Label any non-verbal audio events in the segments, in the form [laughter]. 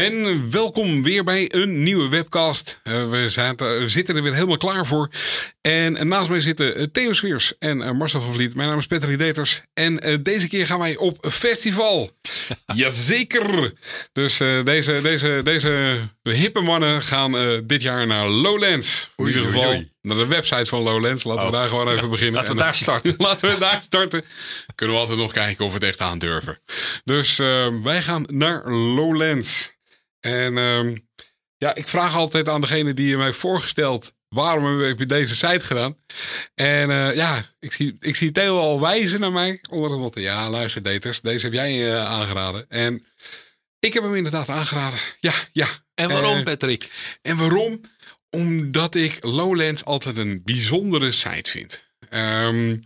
En welkom weer bij een nieuwe webcast. Uh, we, zaten, we, zitten er weer helemaal klaar voor. En naast mij zitten uh, Theo Sweers en uh, Marcel van Vliet. Mijn naam is Patrick Deters. En deze keer gaan wij op festival. [laughs] Jazeker! Dus deze, deze, deze hippe mannen gaan dit jaar naar Lowlands. In ieder geval naar de website van Lowlands. Laten oh. we daar gewoon even beginnen. Laten we daar starten. [laughs] Laten we daar starten. Kunnen we altijd nog kijken of we het echt aandurven. Dus wij gaan naar Lowlands. En um, ja, ik vraag altijd aan degene die je mij voorgesteld. Waarom heb je deze site gedaan? En uh, ja, ik zie, ik zie Theo al wijzen naar mij. Onder de motto, ja luister daters, deze heb jij uh, aangeraden. En ik heb hem inderdaad aangeraden. Ja, ja. En waarom uh, Patrick? En waarom? Omdat ik Lowlands altijd een bijzondere site vind. Um,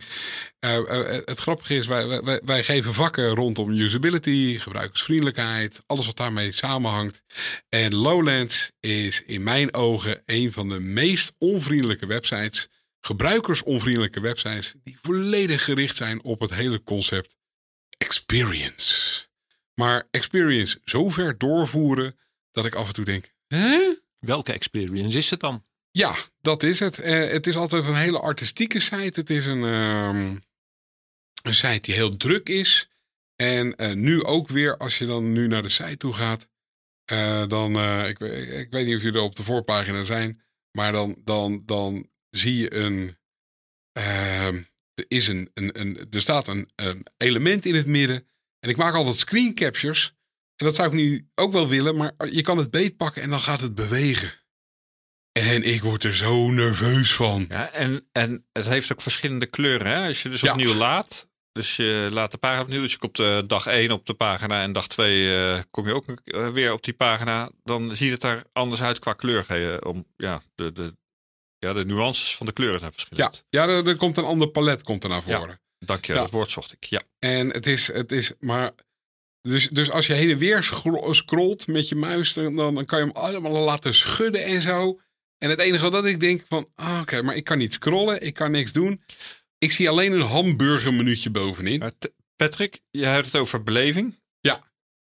uh, uh, het grappige is, wij, wij, wij, geven vakken rondom usability, gebruikersvriendelijkheid, alles wat daarmee samenhangt. En Lowlands is in mijn ogen een van de meest onvriendelijke websites, gebruikersonvriendelijke websites, die volledig gericht zijn op het hele concept experience. Maar experience zo ver doorvoeren dat ik af en toe denk, hè? Welke experience is het dan? Ja, dat is het. Uh, het is altijd een hele artistieke site. Het is een, um, een site die heel druk is. En uh, nu ook weer, als je dan nu naar de site toe gaat, uh, dan, ik, ik, weet niet of jullie op de voorpagina zijn, maar dan, dan, dan zie je een, ehm, er, is een, een, een, er staat een, een element in het midden. En ik maak altijd screen captures. En dat zou ik nu ook wel willen, maar je kan het beet pakken en dan gaat het bewegen. En ik word er zo nerveus van. Ja, en, en het heeft ook verschillende kleuren. Hè? Als je dus opnieuw laat. Dus je laat de pagina opnieuw. Dus je komt uh, dag 1 op de pagina. En dag 2 uh, kom je ook uh, weer op die pagina. Dan ziet het er anders uit qua kleur. Om, ja, de, de, ja, de nuances van de kleuren zijn verschillend. Ja, ja er, er komt een ander palet komt er naar voren. Ja, dank je, ja. dat woord zocht ik. Ja. En het is, het is maar... Dus, dus als je heen en weer scrolt met je muis, dan, dan kan je hem allemaal laten schudden en zo. En het enige wat ik denk van, ah, oké, maar ik kan niet scrollen, ik kan niks doen. Ik zie alleen een hamburgermenuutje bovenin. Patrick, je hebt het over beleving. Ja.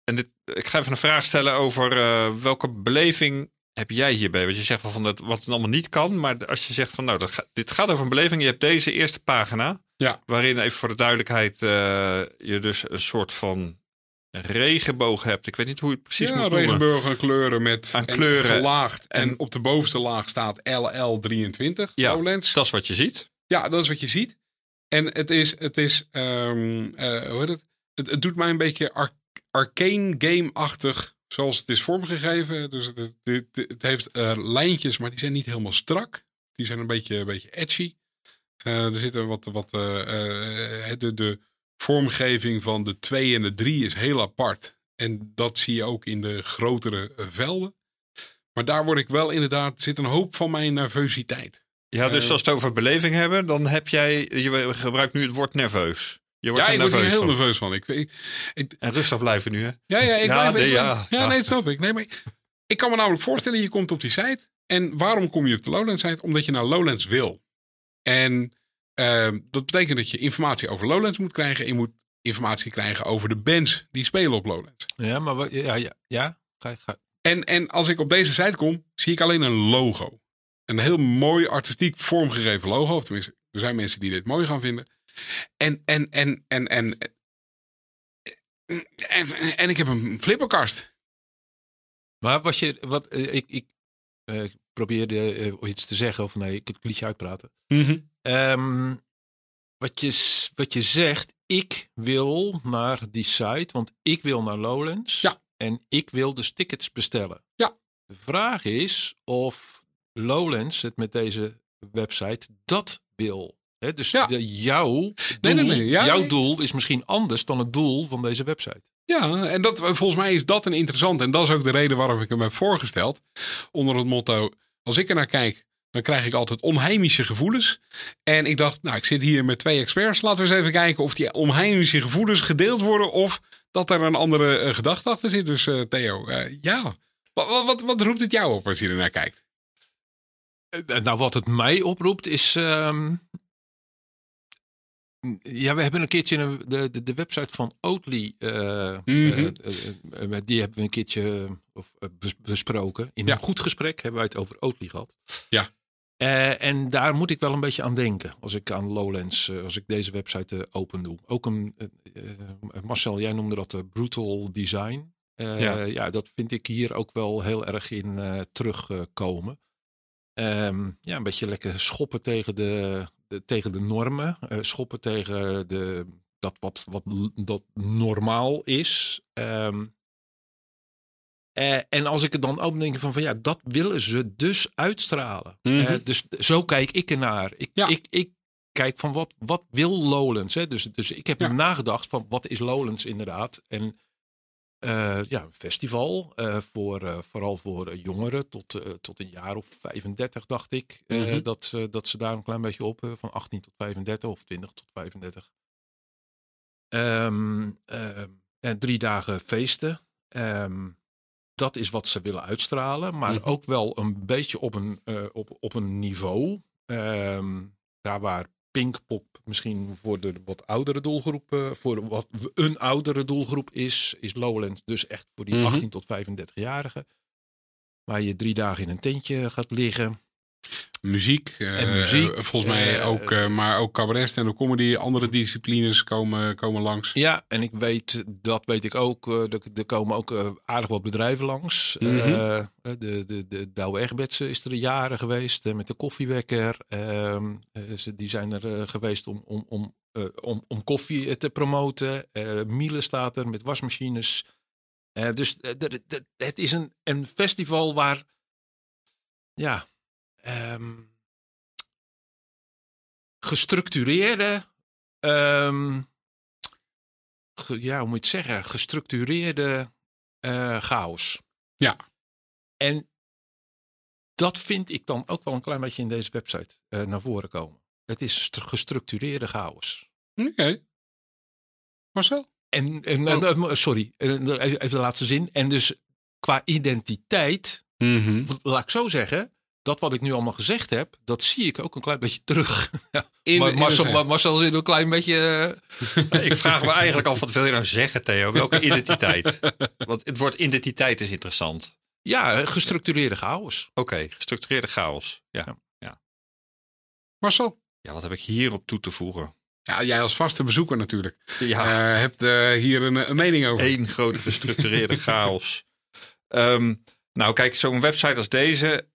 En dit, ik ga even een vraag stellen over uh, welke beleving heb jij hierbij? Want je zegt van dat, wat het allemaal niet kan, maar als je zegt van nou, dat dit gaat over een beleving. Je hebt deze eerste pagina, ja. waarin even voor de duidelijkheid uh, je dus een soort van regenboog hebt. Ik weet niet hoe je het precies ja, moet noemen. regenbogen kleuren met aan kleuren gelaagd. En, en, op de bovenste laag staat LL23. Ja, Lowlands. dat is wat je ziet. Ja, dat is wat je ziet. En het is, het is um, uh, hoe heet het? het? Het doet mij een beetje ar arcane game-achtig zoals het is vormgegeven. Dus het, het, het heeft uh, lijntjes, maar die zijn niet helemaal strak. Die zijn een beetje, een beetje edgy. Uh, er zitten wat, wat de, de vormgeving van de 2 en de 3 is heel apart. En dat zie je ook in de grotere eh, velden. Maar daar word ik wel inderdaad, zit een hoop van mijn nervositeit. Ja, dus uh, als we het over beleving hebben, dan heb jij, je gebruikt nu het woord nerveus. Je wordt ja, ik word er heel van. nerveus van. Ik, ik, ik, en rustig blijven nu, hè? Ja, ja, ik ja, blijf, nee, ja, ja, nee, dat snap ik. Nee, maar ik kan me namelijk voorstellen, je komt op die site. En waarom kom je op de Lowlands site? Omdat je naar Lowlands wil. En uh, dat betekent dat je informatie over Lowlands moet krijgen. En je moet informatie krijgen over de bands die spelen op Lowlands. Ja, maar wat, ja, ja, ja. Ga, ga. En, en als ik op deze site kom, zie ik alleen een logo. Een heel mooi artistiek vormgegeven logo. Of tenminste, er zijn mensen die dit mooi gaan vinden. En, en, en, en, en, en, en, ik heb een flipperkast. Maar was je, wat, ik, ik uh, probeerde uh, iets te zeggen, of nee, ik het liedje uitpraten. Mm -hmm. Um, wat, je, wat je zegt, ik wil naar die site, want ik wil naar Lowlands. Ja. En ik wil dus tickets bestellen. Ja. De vraag is of Lowlands het met deze website dat wil. He, dus ja. de, jouw, doel, nee, nee, nee. Ja, jouw doel is misschien anders dan het doel van deze website. Ja, en dat, volgens mij is dat een interessant. En dat is ook de reden waarom ik hem heb voorgesteld. Onder het motto: als ik er naar kijk, dan krijg ik altijd onheimische gevoelens. En ik dacht, nou, ik zit hier met twee experts. Laten we eens even kijken of die onheimische gevoelens gedeeld worden. Of dat er een andere uh, gedachte achter zit. Dus uh, Theo, uh, ja. Wat, wat, wat, roept het jou op als je er naar kijkt? Nou, wat het mij oproept is. Um, ja, we hebben een keertje de, de, de website van Oatly. Uh, mm -hmm. die hebben we een keertje of, besproken. In een goed gesprek hebben wij het over Oatly gehad. Ja. Uh, en daar moet ik wel een beetje aan denken als ik aan Lowlands, uh, als ik deze website uh, open doe. Ook een, Marcel, jij noemde dat brutal design. Ja. ja. dat vind ik hier ook wel heel erg in terugkomen. Um, ja, een beetje lekker schoppen tegen de, de tegen de normen, schoppen tegen de, dat wat, wat dat normaal is. Um, uh, en als ik het dan ook denk van, van ja, dat willen ze dus uitstralen. Mm -hmm. uh, dus zo kijk ik ernaar. Ik, ja. ik, ik kijk van wat, wat wil Lowlands? Hè? Dus, dus ik heb ja. nagedacht van wat is Lowlands inderdaad. En uh, ja, een festival, voor, vooral voor jongeren tot, tot een jaar of 35 dacht ik. Mm -hmm. dat, dat ze daar een klein beetje op, van 18 tot 35 of 20 tot 35. Um, en drie dagen feesten. Um, dat is wat ze willen uitstralen. Maar mm. ook wel een beetje op een, uh, op, op een niveau. Um, daar waar Pinkpop misschien voor de wat oudere doelgroep, uh, voor wat een oudere doelgroep is, is Lowland dus echt voor die mm -hmm. 18 tot 35-jarigen. Waar je drie dagen in een tentje gaat liggen. Muziek, en uh, muziek. volgens mij uh, ook, uh, maar ook cabaret en de comedy. Andere disciplines komen, komen langs. Ja, en ik weet, dat weet ik ook, er komen ook aardig wat bedrijven langs. Mm -hmm. de, de, de Douwe Egbertsen is er jaren geweest met de koffiewekker. Ehm, ze, die zijn er geweest om, om, om, om, om koffie te promoten. Miele staat er met wasmachines. dus het is een, een festival waar, ja, um, gestructureerde, um, ge, ja, hoe moet je het zeggen, gestructureerde uh, chaos. Ja. En dat vind ik dan ook wel een klein beetje in deze website uh, naar voren komen. Het is gestructureerde chaos. Oké. Okay. Marcel? En, en oh. sorry, even de laatste zin. En dus qua identiteit, mm -hmm. laat ik zo zeggen, dat wat ik nu allemaal gezegd heb, dat zie ik ook een klein beetje terug. [laughs] In, maar Marcel, Marcel zit een klein beetje. Uh... [laughs] ik vraag me eigenlijk af, wat wil je nou zeggen, Theo? Welke identiteit? Want het woord identiteit is interessant. Ja, gestructureerde chaos. Oké, okay, gestructureerde chaos. Ja, ja. ja. Marcel? Ja, wat heb ik hierop toe te voegen? Ja, jij als vaste bezoeker natuurlijk. Ja. Uh, hebt uh, hier een, een, mening over. Eén grote gestructureerde chaos. Um, nou, kijk, zo'n website als deze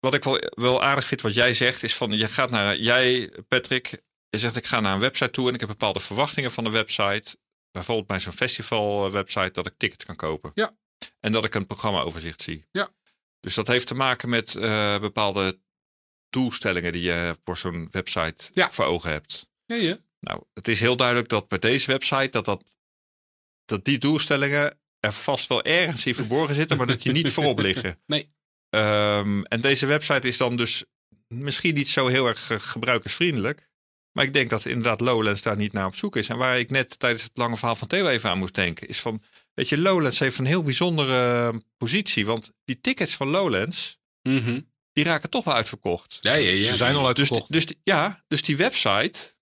wat ik wel, wel aardig vind wat jij zegt, is van je gaat naar, jij Patrick, je zegt ik ga naar een website toe en ik heb bepaalde verwachtingen van de website. Bijvoorbeeld bij zo'n festival eh, website dat ik tickets kan kopen. Ja. En dat ik een programmaoverzicht zie. Ja. Dus dat heeft te maken met uh, bepaalde doelstellingen die je voor zo'n website ja. voor ogen hebt. Ja, ja. Nou, het is heel duidelijk dat bij deze website dat, dat, dat die doelstellingen er vast wel ergens in verborgen zitten, maar dat die niet voorop liggen. [laughs] Nee. Um, en deze website is dan dus misschien niet zo heel erg gebruikersvriendelijk. Maar ik denk dat inderdaad Lowlands daar niet naar op zoek is. En waar ik net tijdens het lange verhaal van Theo even aan moest denken, is van, weet je, Lowlands heeft een heel bijzondere positie. Want die tickets van Lowlands, mm -hmm. die raken toch wel uitverkocht. Ja, ja, ja. Ze zijn al uitverkocht. Dus, dus, ja, dus die website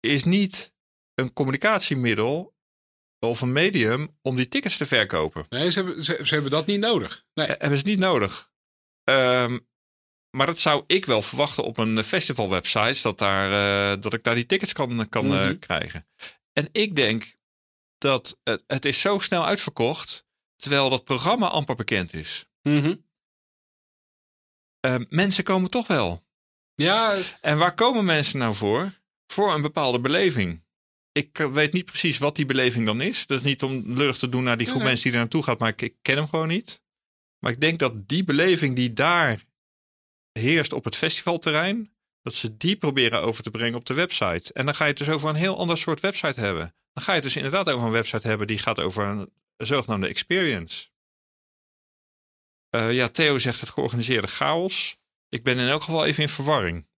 is niet een communicatiemiddel of een medium om die tickets te verkopen. Nee, ze hebben, ze, ze hebben dat niet nodig. Nee. Eh, hebben ze niet nodig. Um, maar dat zou ik wel verwachten op een festivalwebsite, dat, daar, uh, dat ik daar die tickets kan, kan mm -hmm. uh, krijgen. En ik denk dat het, het is zo snel uitverkocht, terwijl dat programma amper bekend is. Mm -hmm. uh, mensen komen toch wel. Ja. En waar komen mensen nou voor? Voor een bepaalde beleving ik eh, weet niet precies wat die beleving dan is. Dat is niet om lullig te doen naar die groep nee, nee. mensen die er naartoe gaat, maar ik, ik, ken hem gewoon niet. Maar ik denk dat die beleving die daar heerst op het festivalterrein, dat ze die proberen over te brengen op de website. En dan ga je het dus over een heel ander soort website hebben. Dan ga je dus inderdaad over een website hebben die gaat over een zogenaamde experience. Uh, ja, Theo zegt het georganiseerde chaos. Ik ben in elk geval even in verwarring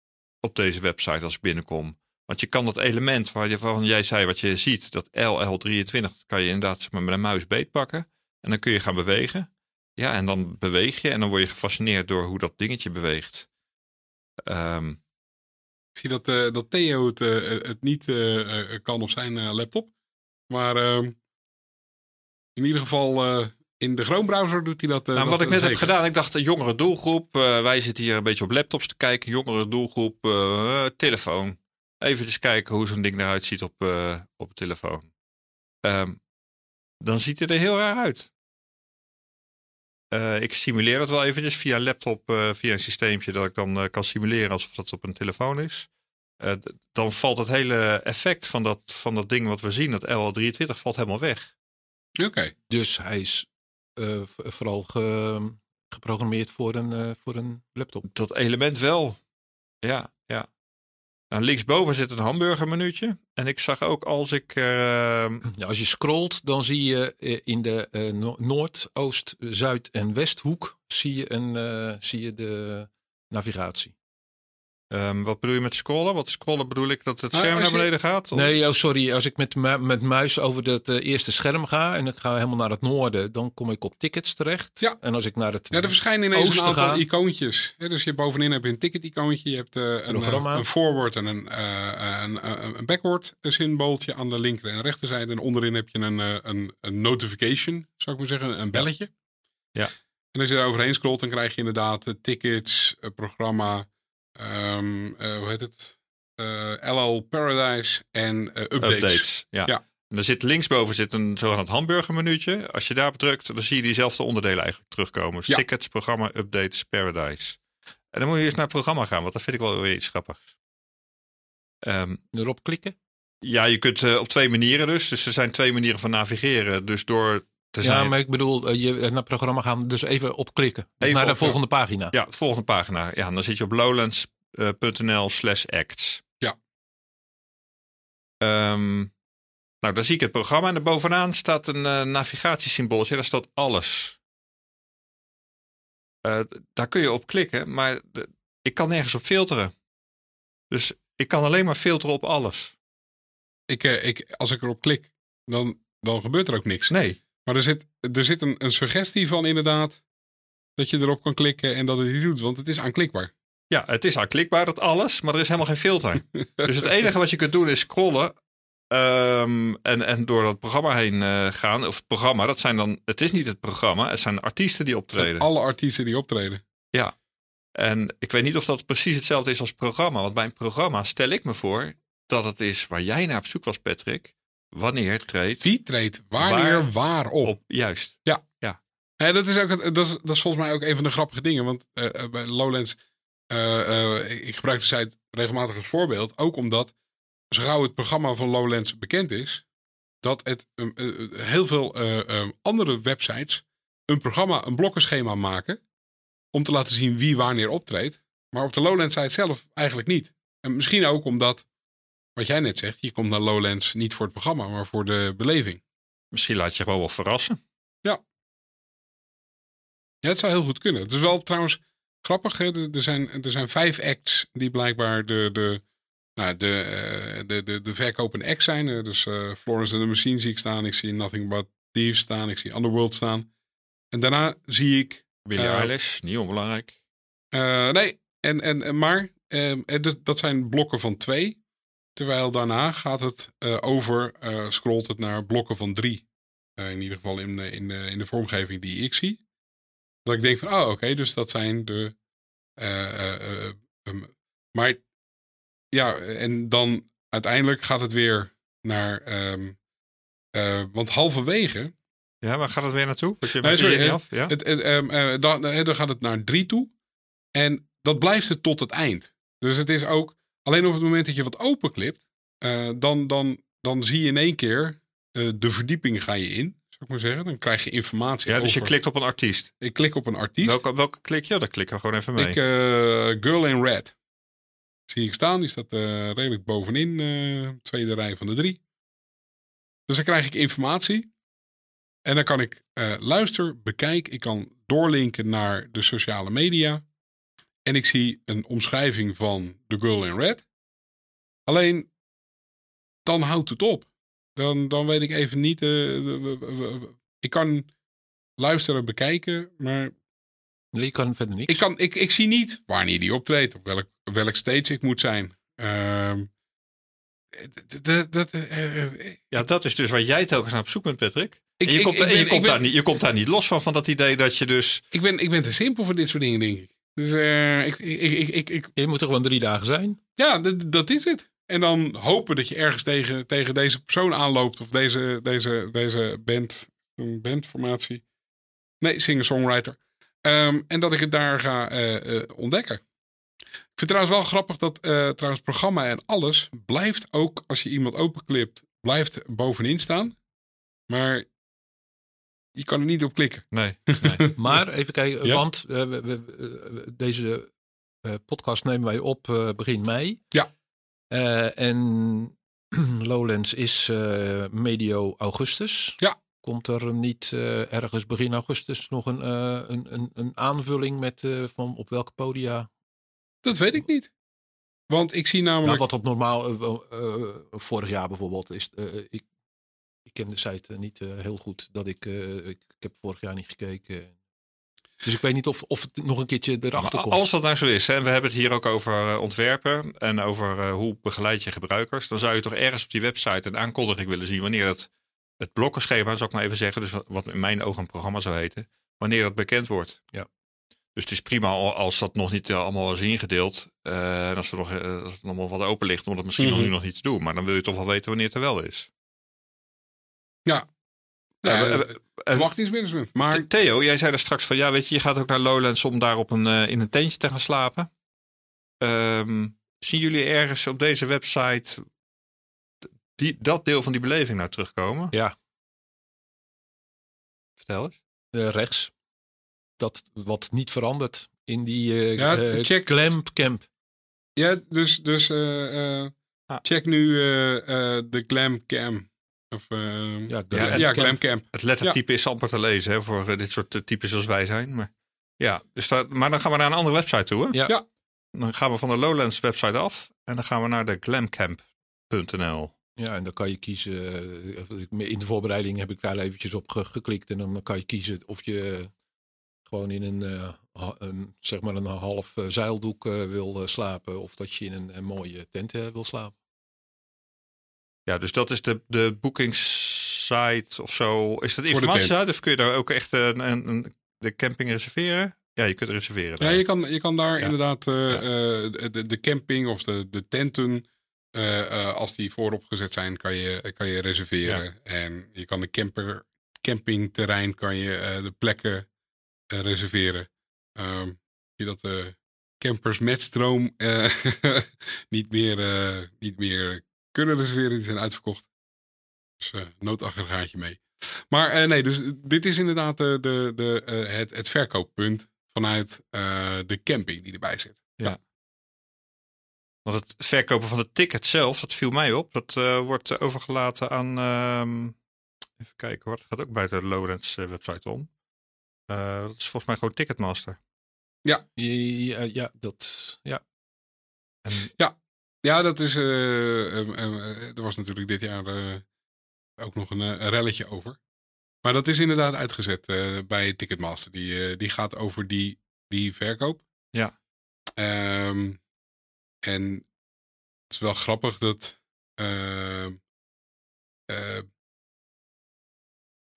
op deze website als ik binnenkom. Want je kan dat element waarvan jij zei wat je ziet, dat LL23, kan je inderdaad met een muis beetpakken. En dan kun je gaan bewegen. Ja, en dan beweeg je en dan word je gefascineerd door hoe dat dingetje beweegt. Um, ik zie dat, uh, dat Theo het, uh, het niet uh, kan op zijn laptop. Maar ehm, in ieder geval in de Chrome browser doet hij dat. nou, wat ik net heb gedaan, ik dacht, een jongere doelgroep. wij zitten hier een beetje op laptops te kijken. Jongere doelgroep, telefoon. Even kijken hoe zo'n ding eruit ziet op, op de telefoon. Um, dan ziet hij er heel raar uit. ik simuleer dat wel eventjes via een laptop, via een systeempje dat ik dan kan simuleren alsof dat op een telefoon is. dan valt het hele effect van dat, van dat ding wat we zien, dat LL23, valt helemaal weg. Oké. Dus hij is uh, vooral ge, geprogrammeerd voor een, uh, voor een laptop. Dat element wel. Ja, ja. Nou, linksboven zit een hamburgermenuutje. En ik zag ook als ik. Uh... Ja, als je scrolt, dan zie je in de Noord, Oost, Zuid en Westhoek zie je, een, zie je de navigatie. Um, wat bedoel je met scrollen? Wat scrollen bedoel ik dat het nou, scherm naar beneden gaat? Of? Nee, oh, sorry. Als ik met, met muis over het uh, eerste scherm ga en ik ga helemaal naar het noorden, dan kom ik op tickets terecht. Ja. En als ik naar het Ja, er verschijnen ineens een aantal icoontjes. Ja, dus je bovenin heb je een ticket-icoontje, je hebt uh, een, uh, een, forward en een, een, een backward symbooltje aan de linker en rechterzijde. En onderin heb je een, een, een notification, zou ik maar zeggen, een belletje. Ja. En als je daar overheen scrolt, dan krijg je inderdaad tickets, programma, Um, hoe heet het? Uh, eh, LL Paradise en uh, updates. updates. ja. ja. En er zit linksboven zit een zogenaamd hamburgermenuutje. Als je daar drukt, dan zie je diezelfde onderdelen eigenlijk terugkomen. Dus ja. Tickets, programma, updates, Paradise. En dan moet je eerst naar het programma gaan, want dat vind ik wel weer iets grappigs. Um, Erop klikken? Ja, je kunt uh, op twee manieren dus. Dus er zijn twee manieren van navigeren. Dus door ja, maar ik bedoel, eh, je naar het programma gaan, dus even op klikken. Dus naar de volgende pagina. Ja, de volgende pagina. Ja, dan zit je op lowlands.nl slash acts. Ja. Um, nou, dan zie ik het programma en bovenaan staat een uh, navigatiesymbooltje. Daar staat alles. Uh, daar kun je op klikken, maar de, ik kan nergens op filteren. Dus ik kan alleen maar filteren op alles. Ik, ik, als ik erop klik, dan, dan gebeurt er ook niks. Nee. Maar er zit, er zit een, een suggestie van inderdaad dat je erop kan klikken en dat het iets doet, want het is aanklikbaar. Ja, het is aanklikbaar, dat alles, maar er is helemaal geen filter. [laughs] dus het enige wat je kunt doen is scrollen um, en, en door dat programma heen uh, gaan. Of het programma, dat zijn dan, het is niet het programma, het zijn artiesten die optreden. Alle artiesten die optreden. Ja, en ik weet niet of dat precies hetzelfde is als programma. Want bij een programma stel ik me voor dat het is waar jij naar op zoek was, Patrick. Wanneer treedt? Wie treedt wanneer waar, waarop? Op, juist. Ja. ja. Dat, is ook, dat, is, dat is volgens mij ook een van de grappige dingen. Want uh, bij Lowlands, uh, ik gebruik de site regelmatig als voorbeeld. Ook omdat, zo gauw het programma van Lowlands bekend is, dat het heel veel andere websites een programma, een blokkenschema maken. Om te laten zien wie wanneer optreedt. Maar op de Lowlands site zelf eigenlijk niet. En misschien ook omdat wat jij net zegt, je komt naar Lowlands niet voor het programma, maar voor de beleving. Misschien laat je gewoon wel verrassen. Ja. Ja, het zou heel goed kunnen. Het is wel trouwens grappig. Hè? Er, zijn, er zijn vijf acts die blijkbaar de, de, nou, de, uh, de, de, de verkopende acts zijn. Dus uh, Florence and the Machine zie ik staan. Ik zie Nothing But Thieves staan. Ik zie Underworld staan. En daarna zie ik... Billie uh, Eilish, niet onbelangrijk. nee, en, en, maar dat zijn blokken van twee. Terwijl daarna gaat het uh, over, uh, scrolt het naar blokken van drie. Uh, in ieder geval in, in, de, in de vormgeving die ik zie. Dat ik denk van, oh oké, dus dat zijn de... Um, maar ja, en dan uiteindelijk gaat het weer naar... Um, want halverwege... Ja, waar gaat het weer naartoe? je nee, sorry, niet af? Ja? Het, het, um, dan, dan gaat het naar drie toe. En dat blijft het tot het eind. Dus het is ook Alleen op het moment dat je wat openklipt, uh, dan, dan, dan zie je in één keer uh, de verdieping ga je in, zou ik maar zeggen. Dan krijg je informatie. Ja, dus over... je klikt op een artiest. Ik klik op een artiest. Welke, welke klik je? Dan klikken we gewoon even mee. Ik, uh, Girl in Red. Zie ik staan, die staat redelijk bovenin, tweede rij van de drie. Dus dan krijg ik informatie. En dan kan ik uh, luister, bekijk. Ik kan doorlinken naar de sociale media. En ik zie een omschrijving van The Girl in Red. Alleen, dan houdt het op. Dan, dan weet ik even niet. Uh, ik kan luisteren, bekijken, maar. Nee, je kan verder niks. Ik, kan, ik, ik zie niet wanneer die optreedt, op welk, welk stage ik moet zijn. Uh, ja, dat is dus waar jij telkens naar op zoek bent, Patrick. Ik, je, komt, je, komt daar niet, je komt daar niet los van, van dat idee dat je dus... Ik ben, ik ben te simpel voor dit soort dingen, denk ik. Dus uh, ik, ik, ik, ik, Je moet er gewoon drie dagen zijn. Ja, dat is het. En dan hopen dat je ergens tegen, tegen deze persoon aanloopt. Of deze, deze, deze band, een bandformatie. Nee, singer-songwriter. Um, en dat ik het daar ga uh, uh, ontdekken. Ik vind trouwens wel grappig dat trouwens programma en alles blijft ook als je iemand openklipt, blijft bovenin staan. Maar je kan er niet op klikken. Nee. nee. [laughs] maar even kijken, ja? want uh, we, we, deze uh, podcast nemen wij op uh, begin mei. Ja. en [clears throat] Lowlands is medio augustus. Ja. Komt er niet ergens begin augustus nog een, een, een, een, aanvulling met van op welke podia? Dat weet ik niet. Want ik zie namelijk. Nou, wat op normaal, vorig jaar bijvoorbeeld, is. ik ik ken de site niet uh, heel goed. Dat ik, uh, ik, ik, heb vorig jaar niet gekeken. Dus ik weet niet of, of het nog een keertje erachter komt. Als dat nou zo is, en we hebben het hier ook over ontwerpen en over hoe begeleid je gebruikers, dan zou je toch ergens op die website een aankondiging willen zien wanneer het, het blokkenschema, zou ik maar even zeggen, dus wat, in mijn ogen een programma zou heten, wanneer het bekend wordt. Ja. Dus het is prima als dat nog niet allemaal is ingedeeld. en als er nog, als nog wat open ligt om dat misschien mm -hmm. nog nu nog niet te doen. Maar dan wil je toch wel weten wanneer het er wel is. Ja. Ja, uh, verwachtingsmanagement. Maar... Theo, jij zei er straks van, ja, weet je, je gaat ook naar Lowlands om daar op een, uh, in een tentje te gaan slapen. Um, zien jullie ergens op deze website die, dat deel van die beleving nou terugkomen? Ja. Vertel eens. Uh, rechts. Dat wat niet verandert in die uh, ja, check. glam camp. Ja, dus, dus ah. check nu de glam camp. Of, uh, ja, ja, ja Glamcamp. Het lettertype ja. is amper te lezen hè, voor uh, dit soort uh, types zoals wij zijn. Maar, ja, dus dat, maar dan gaan we naar een andere website toe. Hè? Ja. ja. Dan gaan we van de Lowlands website af en dan gaan we naar de glamcamp.nl. Ja, en dan kan je kiezen. In de voorbereiding heb ik daar eventjes op geklikt. En dan kan je kiezen of je gewoon in een, een zeg maar een half zeildoek wil slapen. Of dat je in een, een mooie tent wil slapen. Ja, dus dat is de, de boekingssite of zo. Is dat informatie Of kun je daar ook echt een, een, de camping reserveren? Ja, je kunt reserveren. Daar. Ja, je kan, je kan daar ja. inderdaad uh, ja. uh, de, de camping of de, de tenten, uh, als die voorop gezet zijn, kan je, kan je reserveren. Ja. En je kan de camper, campingterrein, kan je de plekken reserveren. Um, je dat de campers met stroom [laughs] niet meer, niet meer kunnen reserveren. Die zijn uitverkocht. Dus uh, noodaggregaatje mee. Maar uh, nee, dus dit is inderdaad de, de, de, uh, het, het verkooppunt vanuit de camping die erbij zit. Ja. Want het verkopen van de ticket zelf, dat viel mij op. Dat wordt overgelaten aan. Um, even kijken hoor. Dat gaat ook buiten de Lowlands website om. dat is volgens mij gewoon Ticketmaster. Ja, ja, ja dat. Ja. En, ja, ja, dat is. Uh, er was natuurlijk dit jaar uh, ook nog een, een, relletje over. Maar dat is inderdaad uitgezet bij Ticketmaster. Die, die gaat over die, die verkoop. Ja. Um, en het is wel grappig dat.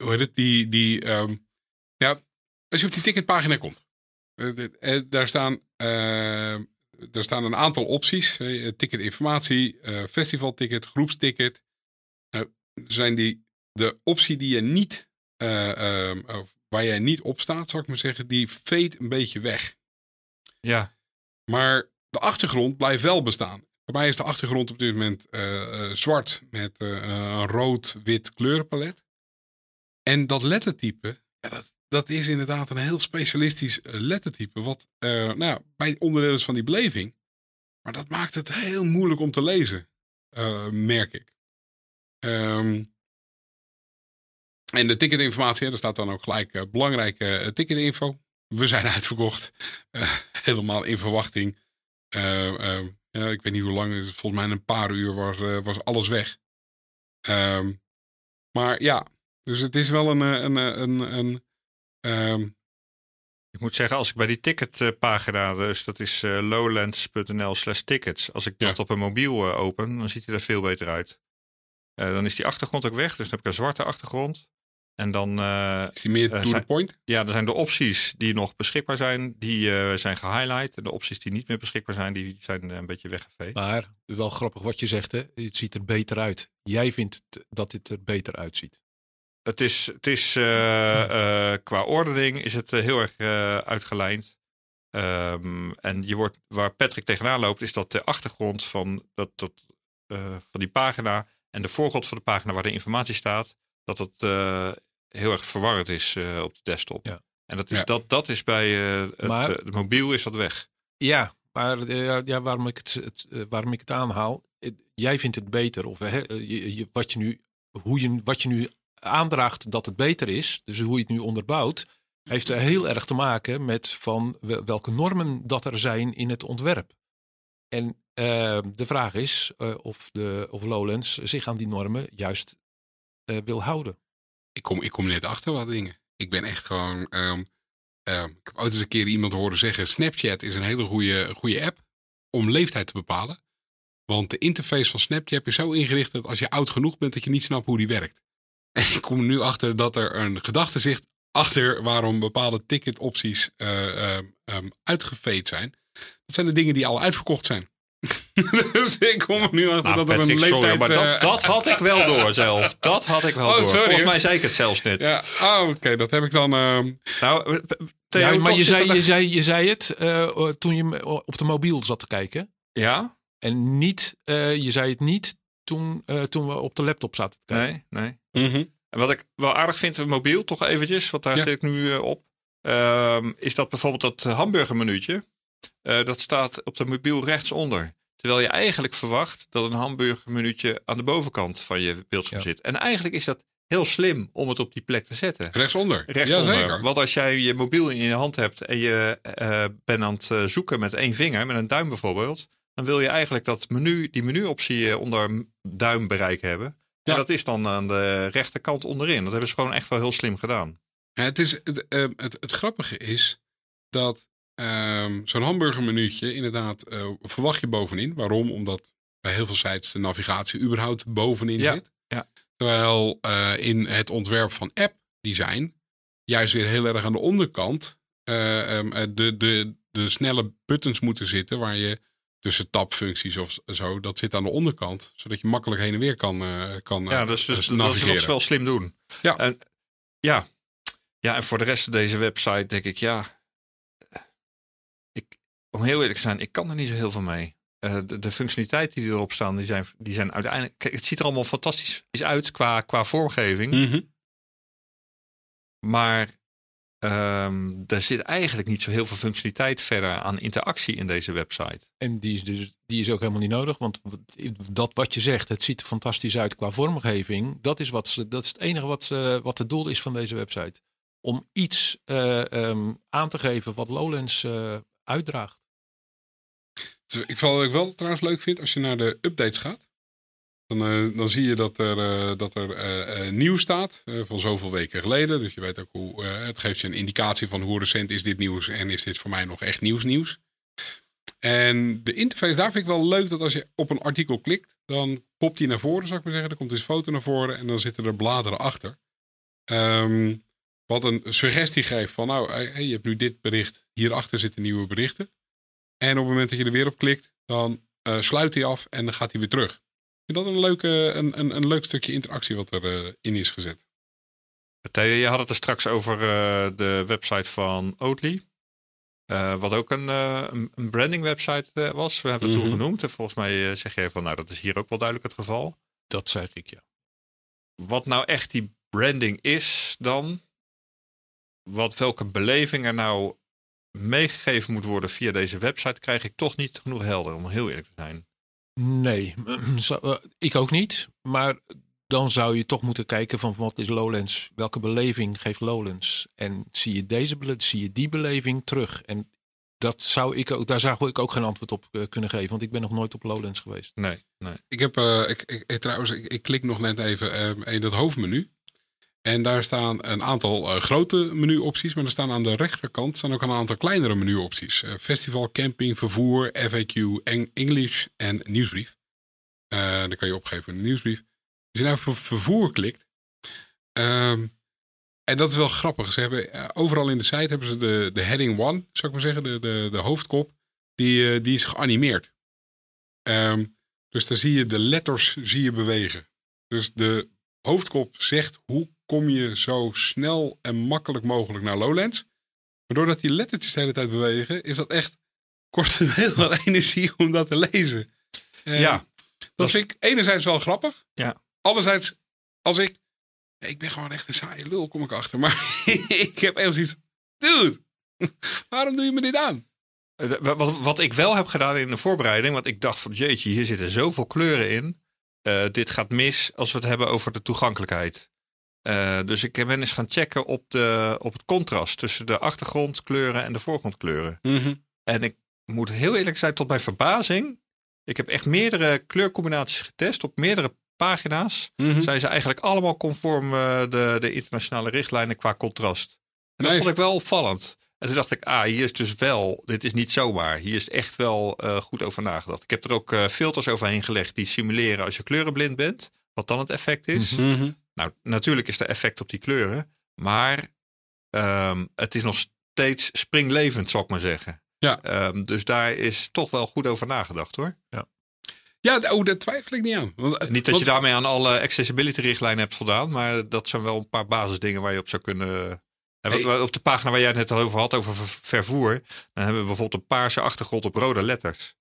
hoe heet het? Die. die ja, als je op die ticketpagina komt. daar staan er staan een aantal opties. Ticketinformatie, uh, festivalticket, groepsticket. Uh, zijn die de optie die je niet, waar jij niet op staat, zou ik maar zeggen, die veet een beetje weg. Ja. Maar de achtergrond blijft wel bestaan. Bij mij is de achtergrond op dit moment zwart met een rood-wit kleurenpalet. En dat lettertype, ja, dat, dat is inderdaad een heel specialistisch eh, lettertype. Wat uh, nou, bij onderdeel is van die beleving. Maar dat maakt het heel moeilijk om te lezen, uh, merk ik. Um, En de ticketinformatie, daar staat dan ook gelijk belangrijke ticketinfo. We zijn [laughs] uitverkocht. helemaal in verwachting. ja, ik weet niet hoe lang, volgens mij een paar uur was, was alles weg. Ehm, maar ja, dus het is wel een, een, een, een, een ik moet zeggen, als ik bij die ticketpagina, dus dat is uh, lowlands.nl slash tickets. Als ik dat op een mobiel uh, open, dan ziet hij er veel beter uit. Uh, dan is die achtergrond ook weg, dus dan heb ik een zwarte achtergrond. En dan... is die meer to the point? Ja, er zijn de opties die nog beschikbaar zijn, die zijn gehighlight. En de opties die niet meer beschikbaar zijn, die zijn een beetje weggeveegd. Maar, wel grappig wat je zegt, hè? het ziet er beter uit. Jij vindt dat dit er beter uitziet. Het is, het is uh, qua ordening is het heel erg uitgelijnd. Um, en je wordt, waar Patrick tegenaan loopt, is dat de achtergrond van, dat, dat, van die pagina en de voorgrond van de pagina waar de informatie staat, dat het heel erg verwarrend is op de desktop. Ja. En dat, dat, dat is bij het, maar, mobiel is dat weg. Ja, maar ja, waarom, ik het, het, waarom ik het aanhaal, jij vindt het beter. Of hè, je, wat, je nu, hoe je, wat je nu aandraagt dat het beter is, dus hoe je het nu onderbouwt, heeft er heel erg te maken met van welke normen dat er zijn in het ontwerp. En uh, de vraag is uh, of, de, of Lowlands zich aan die normen juist uh, wil houden. Ik kom, ik kom net achter wat dingen. Ik ben echt gewoon. Um, ik heb ooit eens een keer iemand horen zeggen: Snapchat is een hele goede, goede app om leeftijd te bepalen. Want de interface van Snapchat is zo ingericht dat als je oud genoeg bent, dat je niet snapt hoe die werkt. En ik kom nu achter dat er een gedachte zit achter waarom bepaalde ticketopties uh, um, uitgeveed zijn. Dat zijn de dingen die al uitverkocht zijn. [laughs] dus ik kom er nu achter nou, dat er een leeftijd... Sorry, maar dat, dat, had ik wel [laughs] door zelf. Dat had ik wel oh, door. Sorry, Volgens mij zei ik het zelfs net. Ja, oh, oké, dat heb ik dan... Uh... Nou, Theo, maar je zei, je, zei, je zei het uh, toen je op de mobiel zat te kijken. Ja. En niet, uh, je zei het niet toen, uh, toen we op de laptop zaten te kijken. Nee, nee. Mm En wat ik wel aardig vind, het mobiel toch eventjes, want daar zit ik nu uh, op. Uh, is dat bijvoorbeeld dat hamburgermenuutje. Uh, dat staat op de mobiel rechtsonder. Terwijl je eigenlijk verwacht dat een hamburgermenuutje aan de bovenkant van je beeldscherm ja. zit. En eigenlijk is dat heel slim om het op die plek te zetten. Rechtsonder. Rechtsonder. Ja, zeker. Want als jij je mobiel in je hand hebt en je uh, bent aan het zoeken met één vinger, met een duim bijvoorbeeld, dan wil je eigenlijk dat menu, die menuoptie onder duimbereik hebben. Ja. En dat is dan aan de rechterkant onderin. Dat hebben ze gewoon echt wel heel slim gedaan. Ja, het, is, het, uh, het, het, grappige is dat uh, zo'n hamburgermenuutje inderdaad uh, verwacht je bovenin. Waarom? Omdat bij heel veel sites de navigatie überhaupt bovenin ja. zit. Ja. Terwijl uh, in het ontwerp van app design juist weer heel erg aan de onderkant um, de, de, de snelle buttons moeten zitten waar je tussen tabfuncties of zo. Dat zit aan de onderkant, zodat je makkelijk heen en weer kan, uh, kan Ja, dus, dus dat is wel slim doen. Ja. En, ja. ja, en voor de rest van deze website denk ik, ja, ik, om heel eerlijk te zijn, ik kan er niet zo heel veel mee. Uh, de, de, functionaliteiten die erop staan, die zijn, die zijn uiteindelijk. Kijk, het ziet er allemaal fantastisch uit qua, qua vormgeving. Mm -hmm. Maar Um, er zit eigenlijk niet zo heel veel functionaliteit verder aan interactie in deze website. En die is, dus, die is ook helemaal niet nodig, want dat wat je zegt, het ziet er fantastisch uit qua vormgeving. Dat is, wat ze, dat is het enige wat, ze, wat het doel is van deze website. Om iets uh, um, aan te geven wat Lowlands uh, uitdraagt. Dus ik val ik wel trouwens leuk vind als je naar de updates gaat. Dan, uh, dan zie je dat er, uh, dat er uh, nieuws staat van zoveel weken geleden. Dus je weet ook hoe. het geeft je een indicatie van hoe recent is dit nieuws en is dit voor mij nog echt nieuws nieuws. En de interface, daar vind ik wel leuk dat als je op een artikel klikt, dan popt die naar voren, zou ik maar zeggen. Dan komt dus foto naar voren en dan zitten er bladeren achter. Um, wat een suggestie geeft van, nou, je hebt nu dit bericht, hierachter zitten nieuwe berichten. En op het moment dat je er weer op klikt, dan sluit hij af en dan gaat hij weer terug vind dat een, leuke, een, een, een leuk stukje interactie wat erin uh, in is gezet. Theo, je had het er straks over uh, de website van Oatly. Uh, wat ook een, een branding website was. We hebben het mm -hmm. toen genoemd. En volgens mij zeg je van, nou dat is hier ook wel duidelijk het geval. Dat zeg ik, ja. Wat nou echt die branding is dan? Wat, welke beleving er nou meegegeven moet worden via deze website, krijg ik toch niet genoeg helder, om heel eerlijk te zijn. Nee, [clears throat] eh, ik ook niet. Maar dan zou je toch moeten kijken van wat is Lowlands, welke beleving geeft Lowlands en zie je deze zie je die beleving terug en dat zou ik ook, daar zou ik ook geen antwoord op eh, kunnen geven, want ik ben nog nooit op Lowlands geweest. Nee, nee. Ik heb, uh, ik, ik, trouwens, ik, ik, klik nog net even uh, in dat hoofdmenu. En daar staan een aantal uh, grote menuopties, maar er staan aan de rechterkant staan ook een aantal kleinere menuopties. festival, camping, vervoer, FAQ, English en nieuwsbrief. dan kan je opgeven de nieuwsbrief. Als je nou voor vervoer klikt, um, en dat is wel grappig. Ze hebben, uh, overal in de site hebben ze de, de heading one, zou ik maar zeggen, de, de, de hoofdkop, die, uh, die is geanimeerd. Um, dus daar zie je de letters zie je bewegen. Dus de hoofdkop zegt hoe kom je zo snel en makkelijk mogelijk naar Lowlands. Maar doordat die lettertjes de hele tijd bewegen, is dat echt kort heel veel energie om dat te lezen. Uh, ja. Dat, dat vind ik enerzijds wel grappig. Ja. Anderzijds, als ik ik ben gewoon echt een saaie lul, kom ik achter. Maar [laughs] ik heb echt zoiets. Dude, [laughs] waarom doe je me dit aan? Eh, wat, wat ik wel heb gedaan in de voorbereiding, want ik dacht van jeetje, hier zitten zoveel kleuren in. Uh, dit gaat mis als we het hebben over de toegankelijkheid. Uh, dus ik ben eens gaan checken op, de, op het contrast tussen de achtergrondkleuren en de voorgrondkleuren. Mm -hmm. En ik moet heel eerlijk zijn, tot mijn verbazing. Ik heb echt meerdere kleurcombinaties getest op meerdere pagina's Mhm. zijn ze eigenlijk allemaal conform uh, de, de internationale richtlijnen qua contrast. En dat vond ik wel opvallend. En toen dacht ik, ah, hier is dus wel, dit is niet zomaar. Hier is echt wel uh, goed over nagedacht. Ik heb er ook filters overheen gelegd die simuleren als je kleurenblind bent. Wat dan het effect is. Mm -hmm. Nou, natuurlijk is er effect op die kleuren. Maar um, het is nog steeds springlevend, zal ik maar zeggen. Ja. Um, dus daar is toch wel goed over nagedacht hoor. Ja. Ja, oh, daar twijfel ik niet aan. Want, Niet dat want, je daarmee aan alle accessibility richtlijnen hebt voldaan, maar dat zijn wel een paar basisdingen waar je op zou kunnen. En wat, hey. Op de pagina waar jij het net al over had, over vervoer, dan hebben we bijvoorbeeld een paarse achtergrond op rode letters.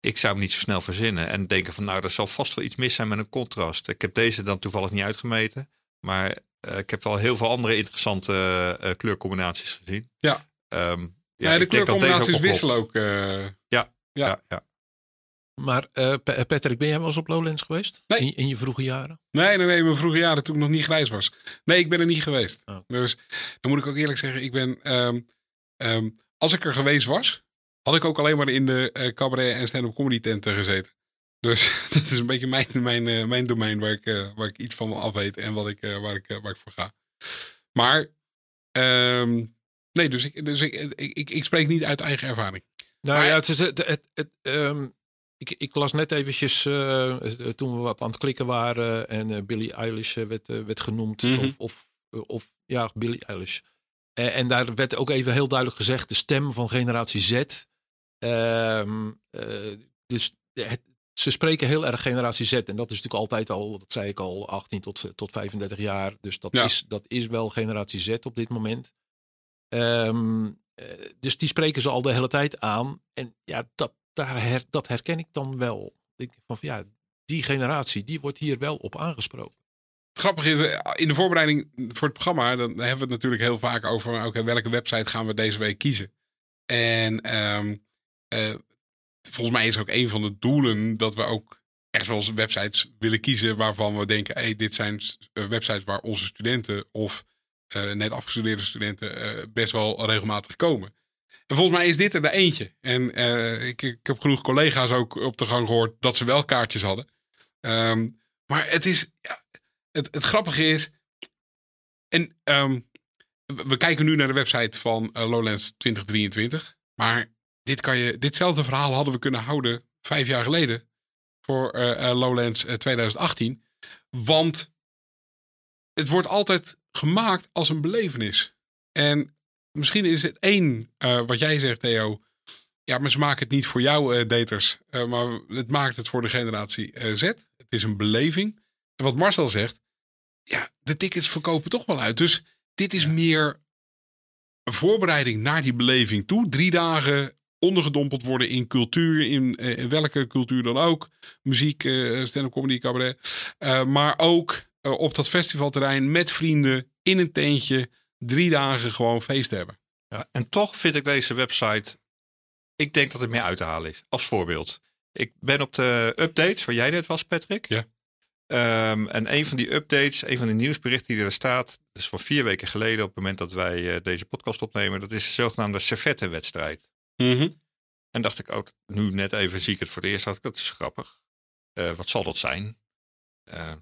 Ik zou hem niet zo snel verzinnen en denken van nou, er zal vast wel iets mis zijn met een contrast. Ik heb deze dan toevallig niet uitgemeten, maar uh, ik heb wel heel veel andere interessante uh, kleurcombinaties gezien. Ja. Um, ja, ja de kleurcombinaties wisselen ook. Uh, ja, ja, ja. ja. Maar uh, Patrick, ben jij wel eens op Lowlands geweest? Nee. In, in, je vroege jaren? Nee, nee, nee. In mijn vroege jaren toen ik nog niet grijs was. Nee, ik ben er niet geweest. Oh. Dus dan moet ik ook eerlijk zeggen, ik ben... Um, um, als ik er geweest was, had ik ook alleen maar in de uh, cabaret en stand-up comedy tenten gezeten. Dus [laughs] dat is een beetje mijn, mijn, uh, mijn domein waar ik, uh, waar ik iets van af weet en wat ik, waar, ik, waar ik voor ga. Maar, um, nee, dus, ik, dus ik, ik, ik, ik spreek niet uit eigen ervaring. Nou maar, ja, het is het, het, het um, ik, ik, las net eventjes uh, toen we wat aan het klikken waren en uh, Billie Eilish werd, uh, werd genoemd. Mhm. Mm -hmm. of, of, of, ja, Billie Eilish. en daar werd ook even heel duidelijk gezegd de stem van generatie Z. Um, dus het, ze spreken heel erg generatie Z. En dat is natuurlijk altijd al, dat zei ik al, 18 tot, tot 35 jaar. Dus dat, Ja. is, dat is wel generatie Z op dit moment. Um, dus die spreken ze al de hele tijd aan. En ja, dat, daar her, dat herken ik dan wel. Ik denk van ja, die generatie, die wordt hier wel op aangesproken. Het grappige is, eh, in de voorbereiding voor het programma, dan hebben we het natuurlijk heel vaak over okay, welke website gaan we deze week kiezen. En um, uh, volgens mij is ook een van de doelen dat we ook echt wel eens websites willen kiezen waarvan we denken, hey, dit zijn uh, websites waar onze studenten of uh, net afgestudeerde studenten best wel regelmatig komen. En volgens mij is dit er de eentje. En ik, ik, heb genoeg collega's ook op de gang gehoord dat ze wel kaartjes hadden. Um, maar het is. Ja, het, het, grappige is. En um, we kijken nu naar de website van Lowlands 2023. Maar dit kan je, ditzelfde verhaal hadden we kunnen houden vijf jaar geleden. Voor uh, Lowlands 2018. Want het wordt altijd gemaakt als een belevenis. En misschien is het één, uh, wat jij zegt, Theo. Ja, maar ze maken het niet voor jou, uh, daters. Maar het maakt het voor de generatie Z. Het is een beleving. En wat Marcel zegt. Ja, de tickets verkopen toch wel uit. Dus dit is meer een voorbereiding naar die beleving toe. Drie dagen ondergedompeld worden in cultuur. In, in welke cultuur dan ook. Muziek, stand-up comedy, cabaret. maar ook op dat festivalterrein met vrienden. In een tentje drie dagen gewoon feest hebben. Ja, en toch vind ik deze website. Ik denk dat het meer uit te halen is. Als voorbeeld. Ik ben op de updates waar jij net was, Patrick. Ja. Ehm, en een van die updates, een van de nieuwsberichten die er staat, dus van vier weken geleden op het moment dat wij eh, deze podcast opnemen, dat is de zogenaamde servettenwedstrijd. Mhm. En dacht ik ook, nu net even zie ik het voor het eerst, dacht ik, dat is grappig. Uh, wat zal dat zijn? Uh,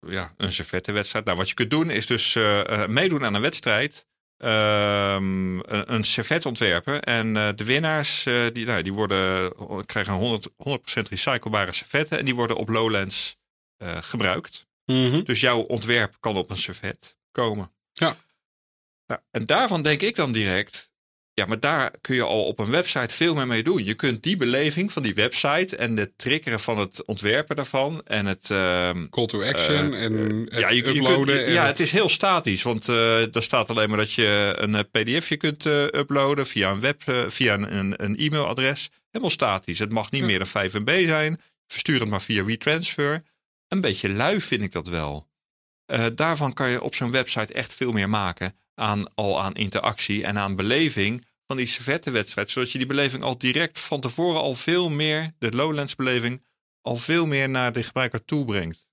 ja, een servettenwedstrijd. Nou, wat je kunt doen is dus uh, meedoen aan een wedstrijd. Ehm, een, een servet ontwerpen. En de winnaars die, nou, die worden, krijgen 100, 100% recyclebare servetten. En die worden op Lowlands gebruikt. Mhm. Dus jouw ontwerp kan op een servet komen. Ja. Nou, en daarvan denk ik dan direct, ja, maar daar kun je al op een website veel meer mee doen. Je kunt die beleving van die website en de triggeren van het ontwerpen daarvan en het... Uh, Call to action uh, en het ja, je, uploaden. Je kunt, ja, het... is heel statisch, want uh, er staat alleen maar dat je een pdfje kunt uploaden via een web, via een, een e-mailadres. Helemaal statisch. Het mag niet ja. meer dan 5 MB zijn. Verstuur het maar via WeTransfer. Een beetje lui vind ik dat wel. daarvan kan je op zo'n website echt veel meer maken aan, al aan interactie en aan beleving van die servettenwedstrijd. Zodat je die beleving al direct van tevoren al veel meer, de Lowlands beleving, al veel meer naar de gebruiker toe brengt.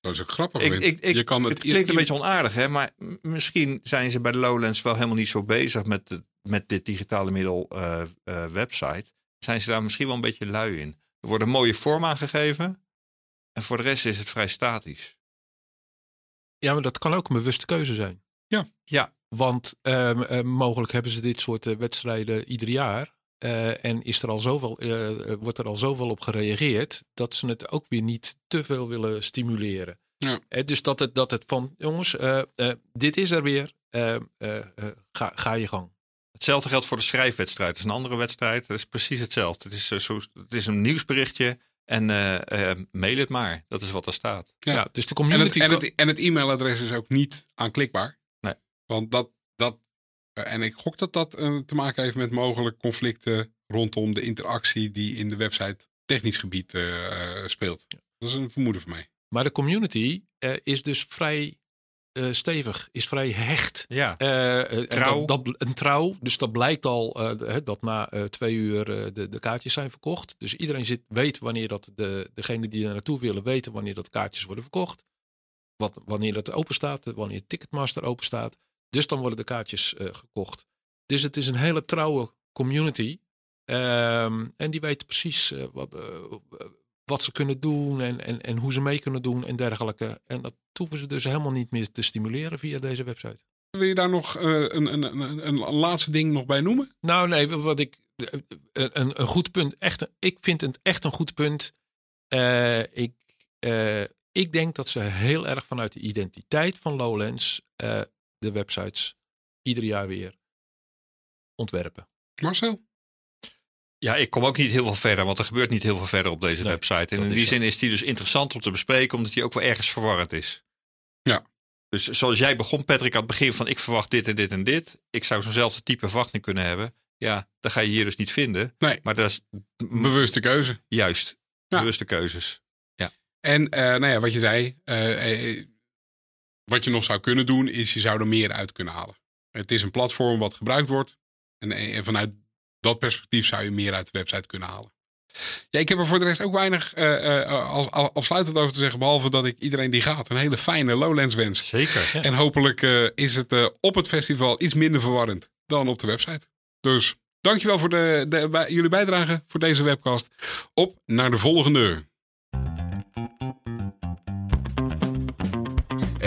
Dat is ook grappig. Ik, ik, ik, je kan het, het klinkt een beetje onaardig, hè? maar misschien zijn ze bij de Lowlands wel helemaal niet zo bezig met, de, met dit digitale middel uh, uh, website. Zijn ze daar misschien wel een beetje lui in. Er wordt een mooie vorm aangegeven en voor de rest is het vrij statisch. Ja, maar dat kan ook een bewuste keuze zijn. Ja. Ja, want uh, uh, mogelijk hebben ze dit soort uh, wedstrijden ieder jaar. en is er al zoveel, wordt er al zoveel op gereageerd dat ze het ook weer niet te veel willen stimuleren. Ja. dus dat het, dat het van jongens, dit is er weer, ga, ga je gang. Hetzelfde geldt voor de schrijfwedstrijd. Het is een andere wedstrijd. Het is precies hetzelfde. Het is, zo, het is een nieuwsberichtje. En mail het maar. Dat is wat er staat. Ja, ja dus de community. En het, en het, en het e-mailadres is ook niet aanklikbaar. Want dat, dat, en ik gok dat dat uh, te maken heeft met mogelijk conflicten rondom de interactie die in de website technisch gebied uh, speelt. Ja. Dat is een vermoeden van mij. Maar de community uh, is dus vrij stevig, is vrij hecht. Ja, trouw. Dat, dat, een trouw, dus dat blijkt al dat na twee uur de, de kaartjes zijn verkocht. Dus iedereen zit, weet wanneer dat de, degene die er naartoe willen weten wanneer dat kaartjes worden verkocht. Wat, wanneer dat open staat, wanneer Ticketmaster open staat. Dus dan worden de kaartjes uh, gekocht. Dus het is een hele trouwe community. Um, en die weten precies uh, wat, uh, wat ze kunnen doen en, en, en hoe ze mee kunnen doen en dergelijke. En dat hoeven ze dus helemaal niet meer te stimuleren via deze website. Wil je daar nog een, een, een, een, laatste ding nog bij noemen? Nou nee, wat ik, een, een goed punt, echt, ik vind het echt een goed punt. ik, ik denk dat ze heel erg vanuit de identiteit van Lowlands de websites ieder jaar weer ontwerpen. Marcel? Ja, ik kom ook niet heel veel verder, want er gebeurt niet heel veel verder op deze nee, website. En in die zin is die dus interessant om te bespreken, omdat die ook wel ergens verwarrend is. Ja. Dus zoals jij begon, Patrick, aan het begin van ik verwacht dit en dit en dit. Ik zou zo'nzelfde type verwachting kunnen hebben. Ja, dat ga je hier dus niet vinden. Nee. Maar dat is... Bewuste keuze. Juist. Ja. Bewuste keuzes. Ja. En uh, nou ja, wat je zei, uh, wat je nog zou kunnen doen, is je zou er meer uit kunnen halen. Het is een platform wat gebruikt wordt. En, en vanuit dat perspectief zou je meer uit de website kunnen halen. Ja, ik heb er voor de rest ook weinig uh, uh, als, als afsluitend over te zeggen. Behalve dat ik iedereen die gaat een hele fijne Lowlands wens. Zeker. Ja. En hopelijk uh, is het op het festival iets minder verwarrend dan op de website. Dus dankjewel voor de, de, bij, jullie bijdrage voor deze webcast. Op naar de volgende.